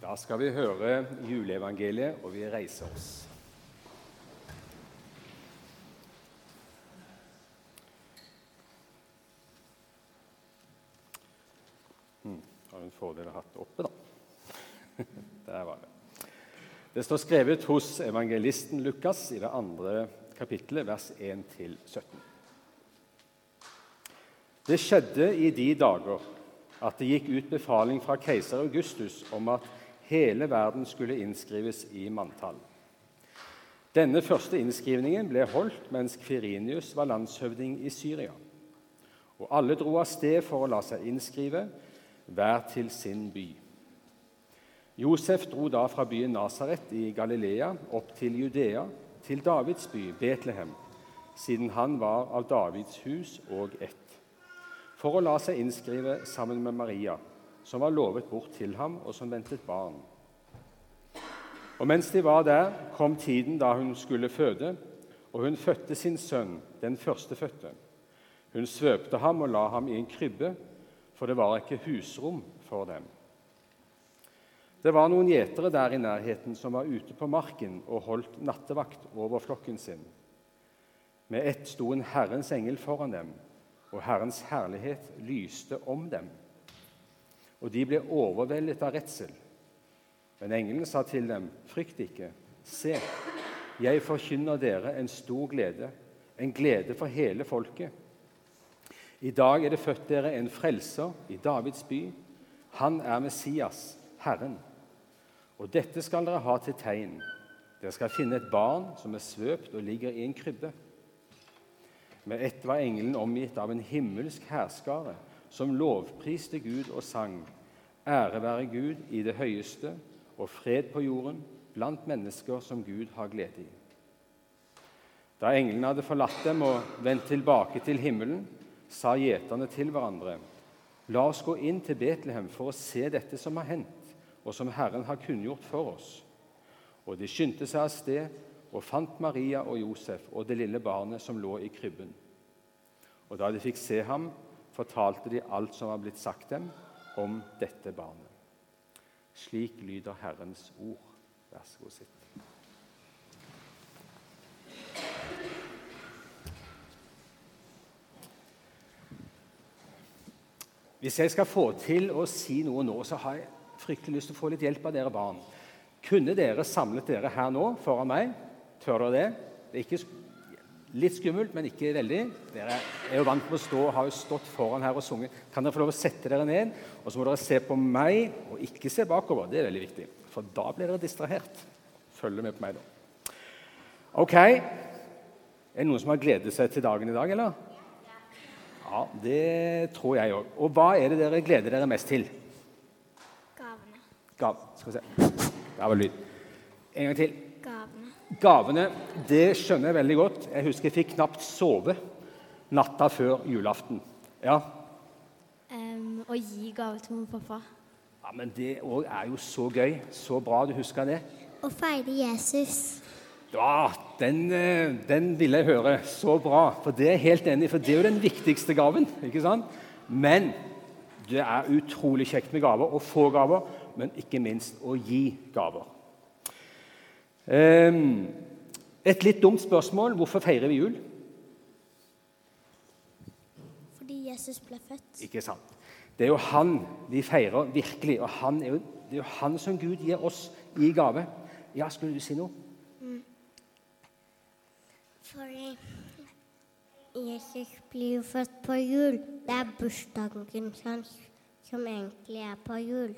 Da skal vi høre juleevangeliet, og vi reiser oss. Hmm, har en fordel å ha hatt oppe, da. Der var det. Det står skrevet hos evangelisten Lukas i det andre kapittelet, vers 1-17. Det skjedde i de dager at det gikk ut befaling fra keiser Augustus om at hele verden skulle innskrives i manntall. Denne første innskrivningen ble holdt mens Kvirinius var landshøvding i Syria. Og alle dro av sted for å la seg innskrive, hver til sin by. Josef dro da fra byen Nasaret i Galilea opp til Judea, til Davids by, Betlehem, siden han var av Davids hus og ett, for å la seg innskrive sammen med Maria, som var lovet bort til ham, og som ventet barn. Og Mens de var der, kom tiden da hun skulle føde, og hun fødte sin sønn, den førstefødte. Hun svøpte ham og la ham i en krybbe, for det var ikke husrom for dem. Det var noen gjetere der i nærheten som var ute på marken og holdt nattevakt over flokken sin. Med ett sto en Herrens engel foran dem, og Herrens herlighet lyste om dem og de ble overveldet av redsel. Men engelen sa til dem, 'Frykt ikke. Se, jeg forkynner dere en stor glede, en glede for hele folket.' I dag er det født dere en frelser i Davids by. Han er Messias, Herren. Og dette skal dere ha til tegn. Dere skal finne et barn som er svøpt og ligger i en krybbe. Med ett var engelen omgitt av en himmelsk hærskare som lovpriste Gud og sang. Ære være Gud i det høyeste og fred på jorden blant mennesker som Gud har glede i. Da englene hadde forlatt dem og vendt tilbake til himmelen, sa gjeterne til hverandre.: La oss gå inn til Betlehem for å se dette som har hendt, og som Herren har kunngjort for oss. Og de skyndte seg av sted og fant Maria og Josef og det lille barnet som lå i krybben. Og da de fikk se ham, fortalte de alt som var blitt sagt dem om dette barnet. Slik lyder Herrens ord. Vær så god, sitt. Hvis jeg skal få til å si noe nå, så har jeg fryktelig lyst til å få litt hjelp av dere barn. Kunne dere samlet dere her nå foran meg? Tør dere det? Det er ikke Litt skummelt, men ikke veldig. Dere er jo vant med å stå og har jo stått foran her og sunget. Kan dere få lov å sette dere ned? Og så må dere se på meg og ikke se bakover. Det er veldig viktig, for da blir dere distrahert. Følg med på meg, da. Ok. Er det noen som har gledet seg til dagen i dag, eller? Ja, det tror jeg òg. Og hva er det dere gleder dere mest til? Gavene. Gav. Skal vi se. Der var lyd. En gang til. Gavene. Gavene det skjønner jeg veldig godt. Jeg husker jeg fikk knapt sove natta før julaften. Ja, Um, å gi gave til mamma og pappa. ja Men det òg er jo så gøy. Så bra du husker det. Å feire Jesus. Ja, den, eh, den vil jeg høre. Så bra. For det er jeg helt enig i, for det er jo den viktigste gaven. ikke sant? Men det er utrolig kjekt med gaver, å få gaver, men ikke minst å gi gaver. Ehm, Et litt dumt spørsmål. Hvorfor feirer vi jul? Fordi Jesus ble født. Ikke sant? Det er jo han vi feirer virkelig, og han er jo, det er jo han som Gud gir oss i gave. Ja, skulle du si noe? Fordi Jesus blir jo født på jul. Det er bursdagen hans som egentlig er på jul.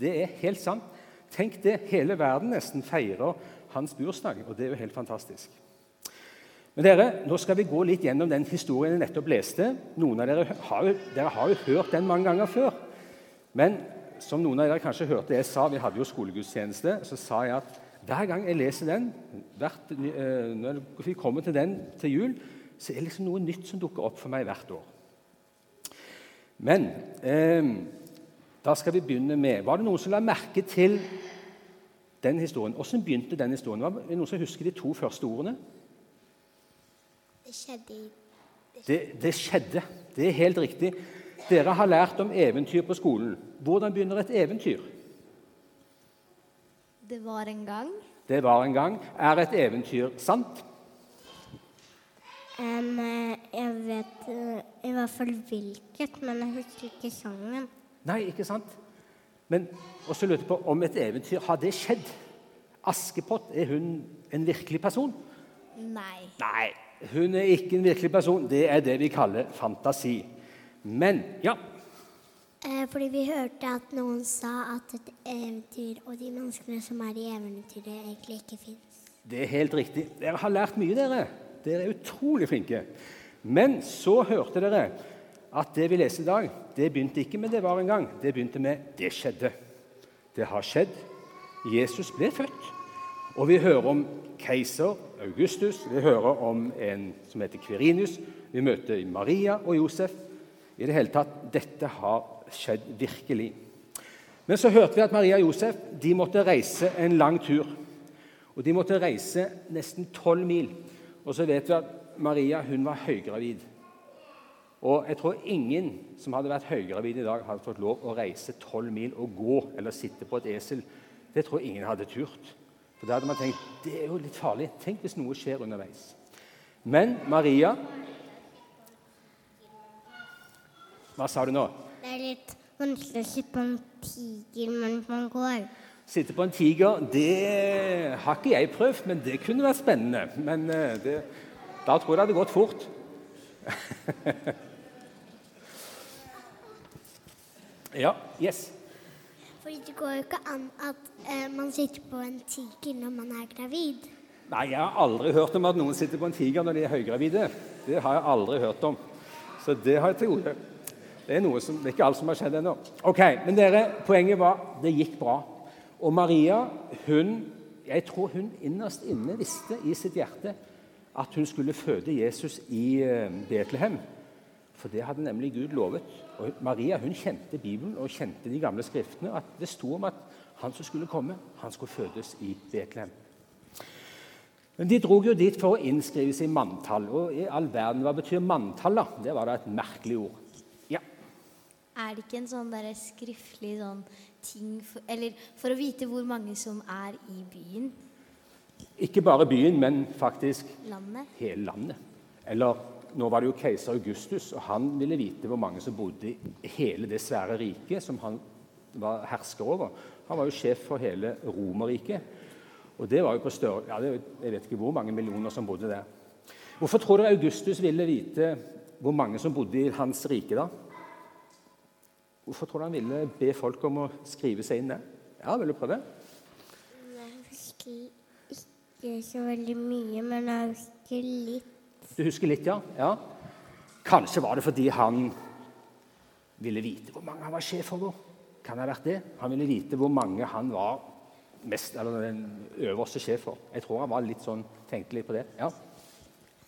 Det er helt sant. Tenk det, hele verden nesten feirer hans bursdag, og det er jo helt fantastisk. Men dere, Nå skal vi gå litt gjennom den historien jeg nettopp leste. Noen av Dere har jo, dere har jo hørt den mange ganger før. Men som noen av dere kanskje hørte jeg sa, vi hadde jo skolegudstjeneste, så sa jeg at hver gang jeg leser den, hvert, eh, når vi kommer til den til jul, så er det liksom noe nytt som dukker opp for meg hvert år. Men eh, da skal vi begynne med Var det noen som la merke til den historien? Hvordan begynte den historien? Var det noen som husker de to første ordene? Det skjedde Det, det skjedde. Det er helt riktig. Dere har lært om eventyr på skolen. Hvordan begynner et eventyr? Det var en gang. Det var en gang. Er et eventyr sant? Eh, jeg vet uh, i hvert fall hvilket, men jeg husker ikke sangen. Nei, ikke sant? Men også lurte på om et eventyr har det skjedd. Askepott, er hun en virkelig person? Nei. Nei, hun er ikke en virkelig person. Det er det vi kaller fantasi. Men ja, Eh, fordi vi hørte at noen sa at et eventyr og de menneskene som er i eventyret, egentlig ikke fins. det er helt riktig. Dere har lært mye, dere. Dere er utrolig flinke. Men så hørte dere at det vi leser i dag, det begynte ikke med 'det var en gang'. Det begynte med 'det skjedde'. Det har skjedd. Jesus ble født. Og vi hører om keiser Augustus, vi hører om en som heter Kvirinius. Vi møter Maria og Josef. I det hele tatt, dette har skjedd virkelig. Men så hørte vi at Maria og Josef de måtte reise en lang tur. Og De måtte reise nesten tolv mil. Og så vet vi at Maria hun var høygravid. Og jeg tror ingen som hadde vært høygravid i dag, hadde fått lov å reise tolv mil og gå eller sitte på et esel. Det tror jeg ingen hadde turt. For da hadde man tenkt det er jo litt farlig. Tenk hvis noe skjer underveis. Men Maria Hva sa du nå? Det er litt vanskelig å sitte på en tiger mens man går. Sitte på en tiger, det har ikke jeg prøvd, men det kunne vært spennende. Men eh, det, da tror jeg det hadde gått fort. ja, yes. Fordi det går jo ikke an at eh, man sitter på en tiger når man er gravid. Nei, jeg har aldri hørt om at noen sitter på en tiger når de er høygravide. Det har jeg aldri hørt om. Så det har jeg til gode. Det er, som, det er ikke alt som har skjedd ennå. Ok, Men dere, poenget var det gikk bra. Og Maria, hun, jeg tror hun innerst inne visste i sitt hjerte at hun skulle føde Jesus i eh, Betlehem. For det hadde nemlig Gud lovet. Og Maria hun kjente Bibelen og kjente de gamle skriftene. at Det sto om at han som skulle komme, han skulle fødes i Betlehem. Men de dro jo dit for å innskrives i manntall. Og i all verden, hva betyr manntall? da? Det var da et merkelig ord. Ja, Er det ikke en sånn der skriftlig sånn ting for, Eller for å vite hvor mange som er i byen? Ikke bare byen, men faktisk Landet? hele landet. Eller nå var det jo keiser Augustus, og han ville vite hvor mange som bodde i hele det svære riket som han var hersker over. Han var jo sjef for hele Romerriket. Og det var jo på større, ja, det, Jeg vet ikke hvor mange millioner som bodde der. Hvorfor tror dere Augustus ville vite hvor mange som bodde i hans rike? da? Hvorfor tror du han ville be folk om å skrive seg inn der? Ja, vil du prøve? Jeg husker ikke veldig mye, men jeg husker litt. Du husker litt, ja? ja? Kanskje var det fordi han ville vite hvor mange han var sjef over. Kan det ha vært det? Han ville vite hvor mange han var mest, eller den øverste sjef for. Jeg tror han var litt sånn, tenkte litt på det. Ja.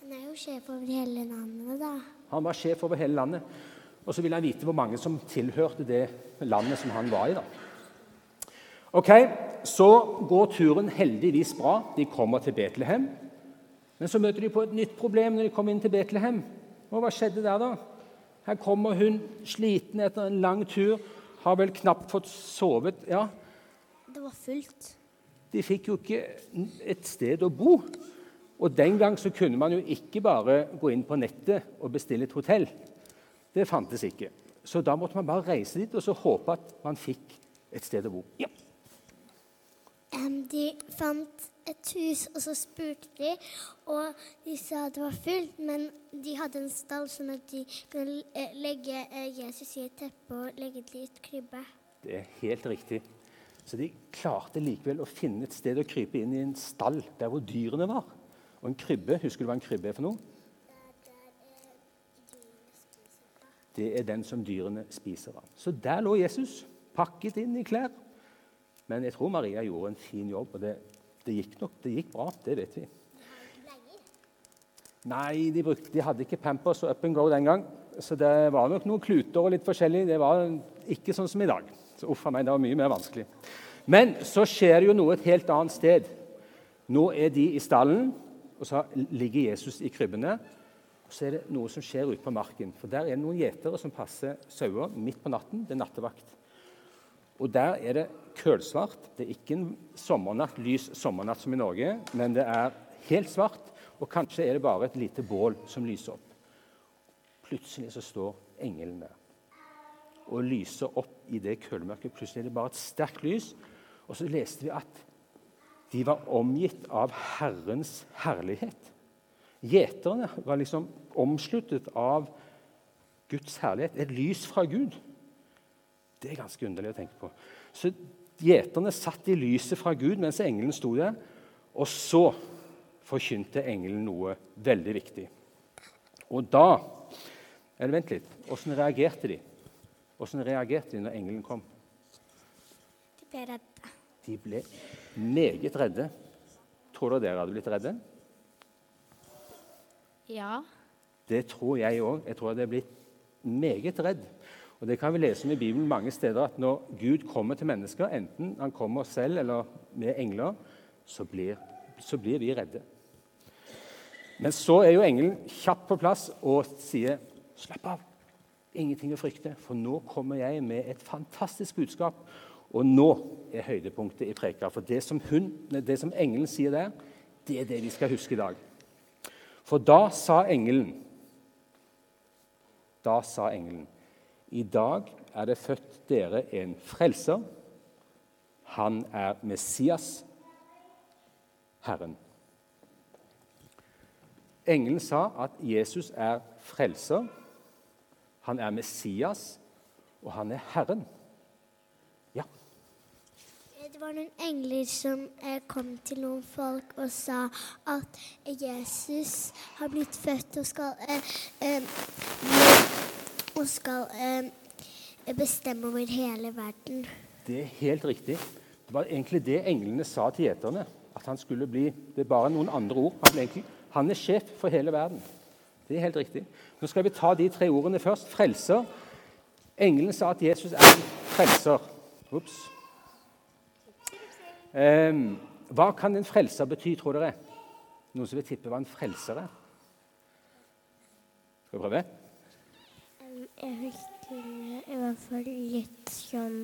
Han er jo sjef over hele landet, da. Han var sjef over hele landet. Og så ville han vite hvor mange som tilhørte det landet som han var i. da. Ok, Så går turen heldigvis bra. De kommer til Betlehem. Men så møter de på et nytt problem når de kommer inn til Betlehem. Og hva skjedde der, da? Her kommer hun sliten etter en lang tur, har vel knapt fått sovet. Ja, Det var fullt. de fikk jo ikke et sted å bo. Og den gang så kunne man jo ikke bare gå inn på nettet og bestille et hotell. Det fantes ikke. Så da måtte man bare reise dit og så håpe at man fikk et sted å bo. Ja. De fant et hus, og så spurte de, og de sa det var fullt, men de hadde en stall sånn at de kunne eh, legge eh, Jesus i et teppe og legge det i et krybbe. Det er helt riktig. Så de klarte likevel å finne et sted å krype inn i en stall der hvor dyrene var. Og en krybbe, husker du hva en krybbe er for noe? Det er den som dyrene spiser av. Så der lå Jesus, pakket inn i klær. Men jeg tror Maria gjorde en fin jobb, og det, det gikk nok det gikk bra. Det vet vi. Nei, de, brukte, de hadde ikke Pampers og Up and Go den gang. Så det var nok noen kluter og litt forskjellig. Det var ikke sånn som i dag. Så uff meg, det var mye mer vanskelig. Men så skjer det jo noe et helt annet sted. Nå er de i stallen, og så ligger Jesus i krybbene. Og så er det noe som skjer ute på marken. For der er det noen gjetere som passer sauer midt på natten. Det er nattevakt. Og der er det kølsvart. Det er ikke en sommernatt, lys sommernatt som i Norge, men det er helt svart, og kanskje er det bare et lite bål som lyser opp. Plutselig så står engelen der og lyser opp i det kølmørket. Plutselig er det bare et sterkt lys. Og så leste vi at de var omgitt av Herrens herlighet. Gjeterne var liksom omsluttet av Guds herlighet. Et lys fra Gud. Det er ganske underlig å tenke på. Så Gjeterne satt i lyset fra Gud mens engelen sto der. Og så forkynte engelen noe veldig viktig. Og da Eller vent litt. Åssen reagerte de? Åssen reagerte de når engelen kom? De ble redde. De ble meget redde. Tror dere dere hadde blitt redde? Ja. Det tror jeg òg. Jeg tror jeg hadde blitt meget redd. Og Det kan vi lese om i Bibelen mange steder, at når Gud kommer til mennesker, enten han kommer selv eller med engler, så blir, så blir vi redde. Men så er jo engelen kjapt på plass og sier, 'Slapp av. Ingenting å frykte, for nå kommer jeg med et fantastisk budskap.' Og nå er høydepunktet i preka. For det som, hun, det som engelen sier der, det er det vi skal huske i dag. For da sa engelen Da sa engelen i dag er det født dere en frelser. Han er Messias, Herren. Engelen sa at Jesus er frelser, han er Messias, og han er Herren. Ja. Det var noen engler som eh, kom til noen folk og sa at Jesus har blitt født og skal, eh, eh, og skal eh, bestemme over hele verden. Det er helt riktig. Det var egentlig det englene sa til gjeterne. At han skulle bli Det er bare noen andre ord. Han, egentlig, han er sjef for hele verden. Det er helt riktig. Nå skal vi ta de tre ordene først. Frelser. Englene sa at Jesus er en frelser. Ups. Um, hva kan en frelser bety, tror dere? Noen som vil tippe hva en frelser er? Skal vi prøve? Jeg husker i hvert fall litt sånn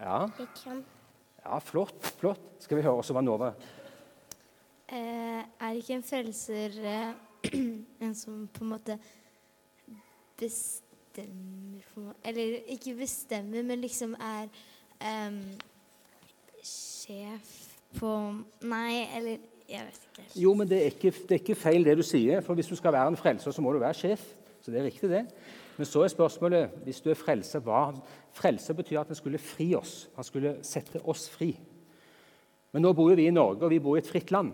Ja. Litt sånn. ja, flott. flott. Skal vi høre også hva Nova Eh, er ikke en frelser eh, en som på en måte bestemmer på en måte, Eller ikke bestemmer, men liksom er eh, sjef på Nei, eller Jeg vet ikke. helt. Jo, men det er, ikke, det er ikke feil det du sier. For hvis du skal være en frelser, så må du være sjef. Så det er riktig, det. Men så er spørsmålet hvis du er frelser, hva Frelser betyr at han skulle fri oss. Han skulle sette oss fri. Men nå bor jo vi i Norge, og vi bor i et fritt land.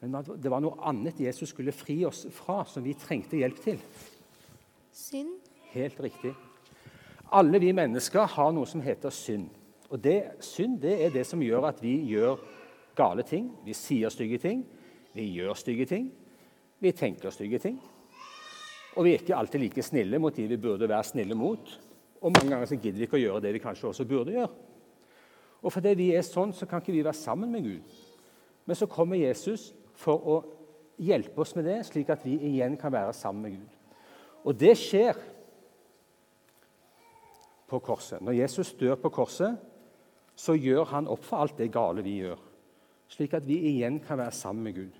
Men det var noe annet Jesus skulle fri oss fra, som vi trengte hjelp til. Synd? Helt riktig. Alle vi mennesker har noe som heter synd. Og det, Synd det er det som gjør at vi gjør gale ting. Vi sier stygge ting. Vi gjør stygge ting. Vi tenker stygge ting. Og vi er ikke alltid like snille mot de vi burde være snille mot. Og mange ganger så gidder vi ikke å gjøre det vi kanskje også burde gjøre. Og fordi vi er sånn, så kan ikke vi være sammen med Gud. Men så kommer Jesus for å hjelpe oss med det, slik at vi igjen kan være sammen med Gud. Og det skjer på korset. Når Jesus dør på korset, så gjør han opp for alt det gale vi gjør, slik at vi igjen kan være sammen med Gud.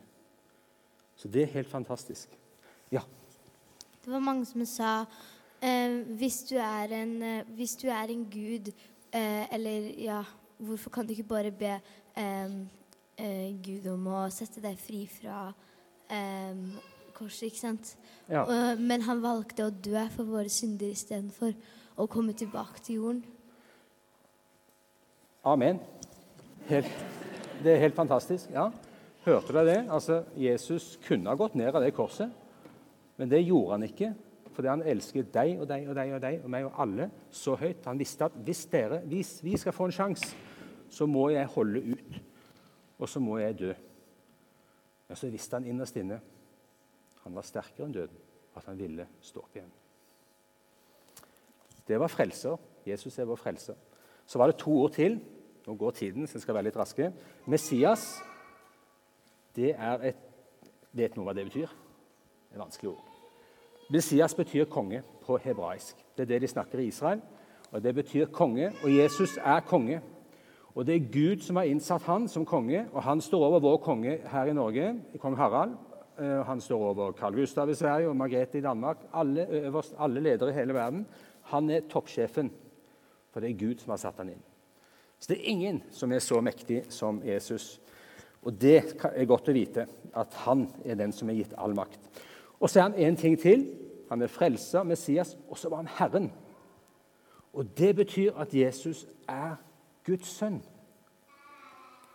Så det er helt fantastisk. Ja. Det var mange som sa eh, hvis, du er en, eh, hvis du er en gud, eh, eller ja Hvorfor kan du ikke bare be eh, eh, Gud om å sette deg fri fra korset, ikke sant? ja. Og, men han valgte å dø for våre synder istedenfor å komme tilbake til jorden. Amen. Helt, det er helt fantastisk. Ja. Hørte dere det? Altså, Jesus kunne ha gått ned av det korset, men det gjorde han ikke. Fordi han elsket deg og deg og deg og deg og meg og alle så høyt. Han visste at hvis, dere, hvis vi skal få en sjanse, så må jeg holde ut. Og så må jeg dø. Men så visste han innerst inne han var sterkere enn døden, at han ville stå opp igjen. Det var frelser. Jesus er vår frelser. Så var det to ord til. Nå går tiden, så jeg skal være litt raske. Messias, det er et Vet noen hva det betyr? Det er vanskelig ord. Messias betyr konge på på hebraisk. Det er det de snakker i Israel, og det betyr konge. Og Jesus er konge. Og det er Gud som har innsatt han som konge, og han står over vår konge her i Norge, kong Harald. Eh, han står over Carl Gustav i Sverige og Margrethe i Danmark. Alle øverst, alle ledere i hele verden. Han er toppsjefen, for det er Gud som har satt han inn. Så det er ingen som er så mektig som Jesus. Og det er godt å vite, at han er den som er gitt all makt. Og så er han en ting til. Han er frelser, Messias, og så var han Herren. Og det betyr at Jesus er Guds sønn.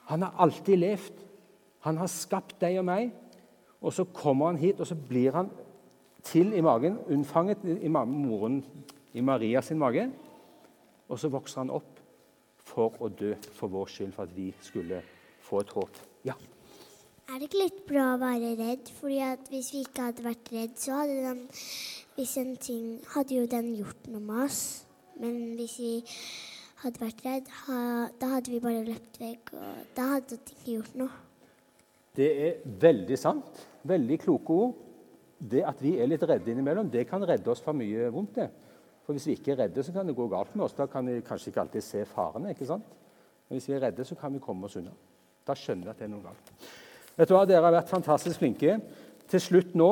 Han har alltid levd. Han har skapt deg og meg. Og så kommer han hit, og så blir han til i magen, unnfanget i moren i Maria sin mage. Og så vokser han opp for å dø for vår skyld, for at vi skulle få et håp. Ja. Er det ikke litt bra å være redd? Fordi at Hvis vi ikke hadde vært redd, så hadde den, hvis en ting, hadde jo den gjort noe med oss. Men hvis vi hadde vært redd, ha, da hadde vi bare løpt vekk, og da hadde det ikke gjort noe. Det er veldig sant. Veldig kloke ord. Det at vi er litt redde innimellom, det kan redde oss fra mye vondt. det. For Hvis vi ikke er redde, så kan det gå galt med oss. Da kan vi kanskje ikke alltid se farene. ikke sant? Men hvis vi er redde, så kan vi komme oss unna. Da skjønner vi at det er noe galt. Vet du hva, Dere har vært fantastisk flinke. Til slutt nå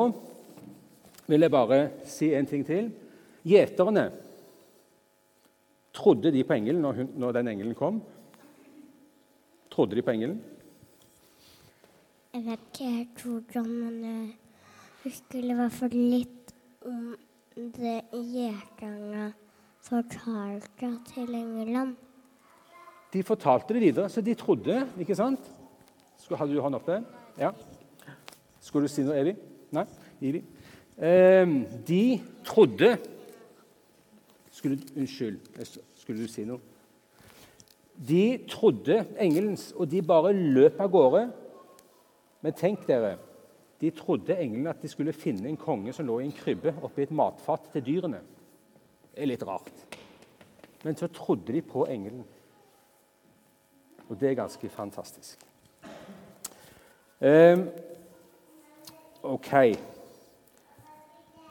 vil jeg bare si en ting til. Gjeterne Trodde de på engelen når, hun, når den engelen kom? Trodde de på engelen? Jeg vet ikke helt hvordan, men jeg husker i hvert fall litt om det gjeterne fortalte til England. De fortalte det videre, så de trodde, ikke sant? Hadde du hånd oppe? Ja. Skulle du si noe, Evi? Nei? Ivi? Eh, de trodde skulle, Unnskyld, skulle du si noe? De trodde engelens, og de bare løp av gårde. Men tenk dere, de trodde englene at de skulle finne en konge som lå i en krybbe oppi et matfat til dyrene. Det er litt rart. Men så trodde de på engelen. Og det er ganske fantastisk. Um, OK.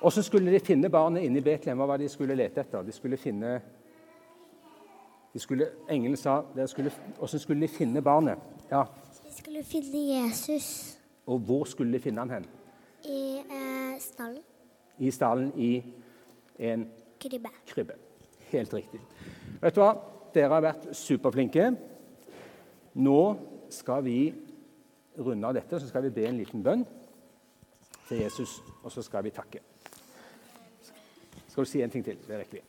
Og skulle de finne barnet inne i Betlehem. Hva var det de skulle lete etter? De skulle finne de skulle, Engelen sa Hvordan skulle de finne barnet? Ja. De skulle finne Jesus. Og hvor skulle de finne han hen? I eh, stallen. I stallen i en krybbe. krybbe. Helt riktig. Vet du hva? Dere har vært superflinke. Nå skal vi runde av dette, så skal vi be en liten bønn til Jesus, og så skal vi takke. Skal du si en ting til? Det rekker vi.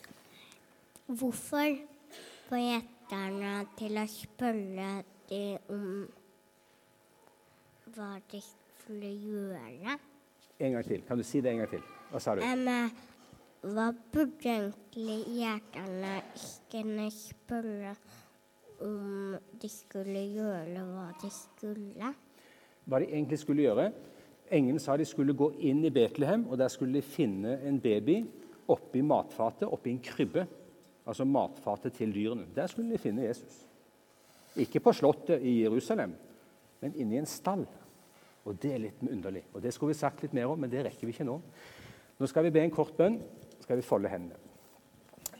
Hvorfor får gjeterne til å spørre dem om hva de skulle gjøre? En gang til. Kan du si det en gang til? Hva sa du? Um, hva burde egentlig kunne spørre om de skulle gjøre hva de skulle. Hva de egentlig skulle gjøre? Engelen sa de skulle gå inn i Betlehem, og der skulle de finne en baby oppi matfatet, oppi en krybbe. Altså matfatet til dyrene. Der skulle de finne Jesus. Ikke på slottet i Jerusalem, men inni en stall. Og Det er litt underlig. Og Det skulle vi sagt litt mer om, men det rekker vi ikke nå. Nå skal vi be en kort bønn. Så skal vi folde hendene.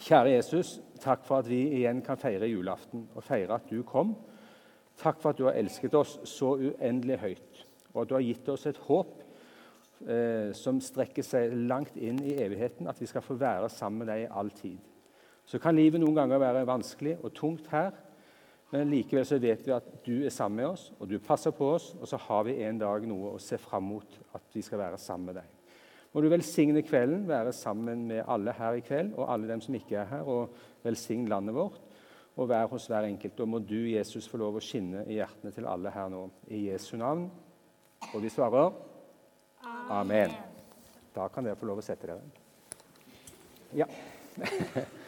Kjære Jesus, takk for at vi igjen kan feire julaften og feire at du kom. Takk for at du har elsket oss så uendelig høyt, og at du har gitt oss et håp eh, som strekker seg langt inn i evigheten, at vi skal få være sammen med deg i all tid. Så kan livet noen ganger være vanskelig og tungt her, men likevel så vet vi at du er sammen med oss, og du passer på oss, og så har vi en dag noe å se fram mot at vi skal være sammen med deg. Må du velsigne kvelden, være sammen med alle her i kveld, og alle dem som ikke er her, og velsigne landet vårt, og vær hos hver enkelt. Og må du, Jesus, få lov å skinne i hjertene til alle her nå, i Jesu navn. Og vi svarer Amen. Da kan dere få lov å sette dere. Ja.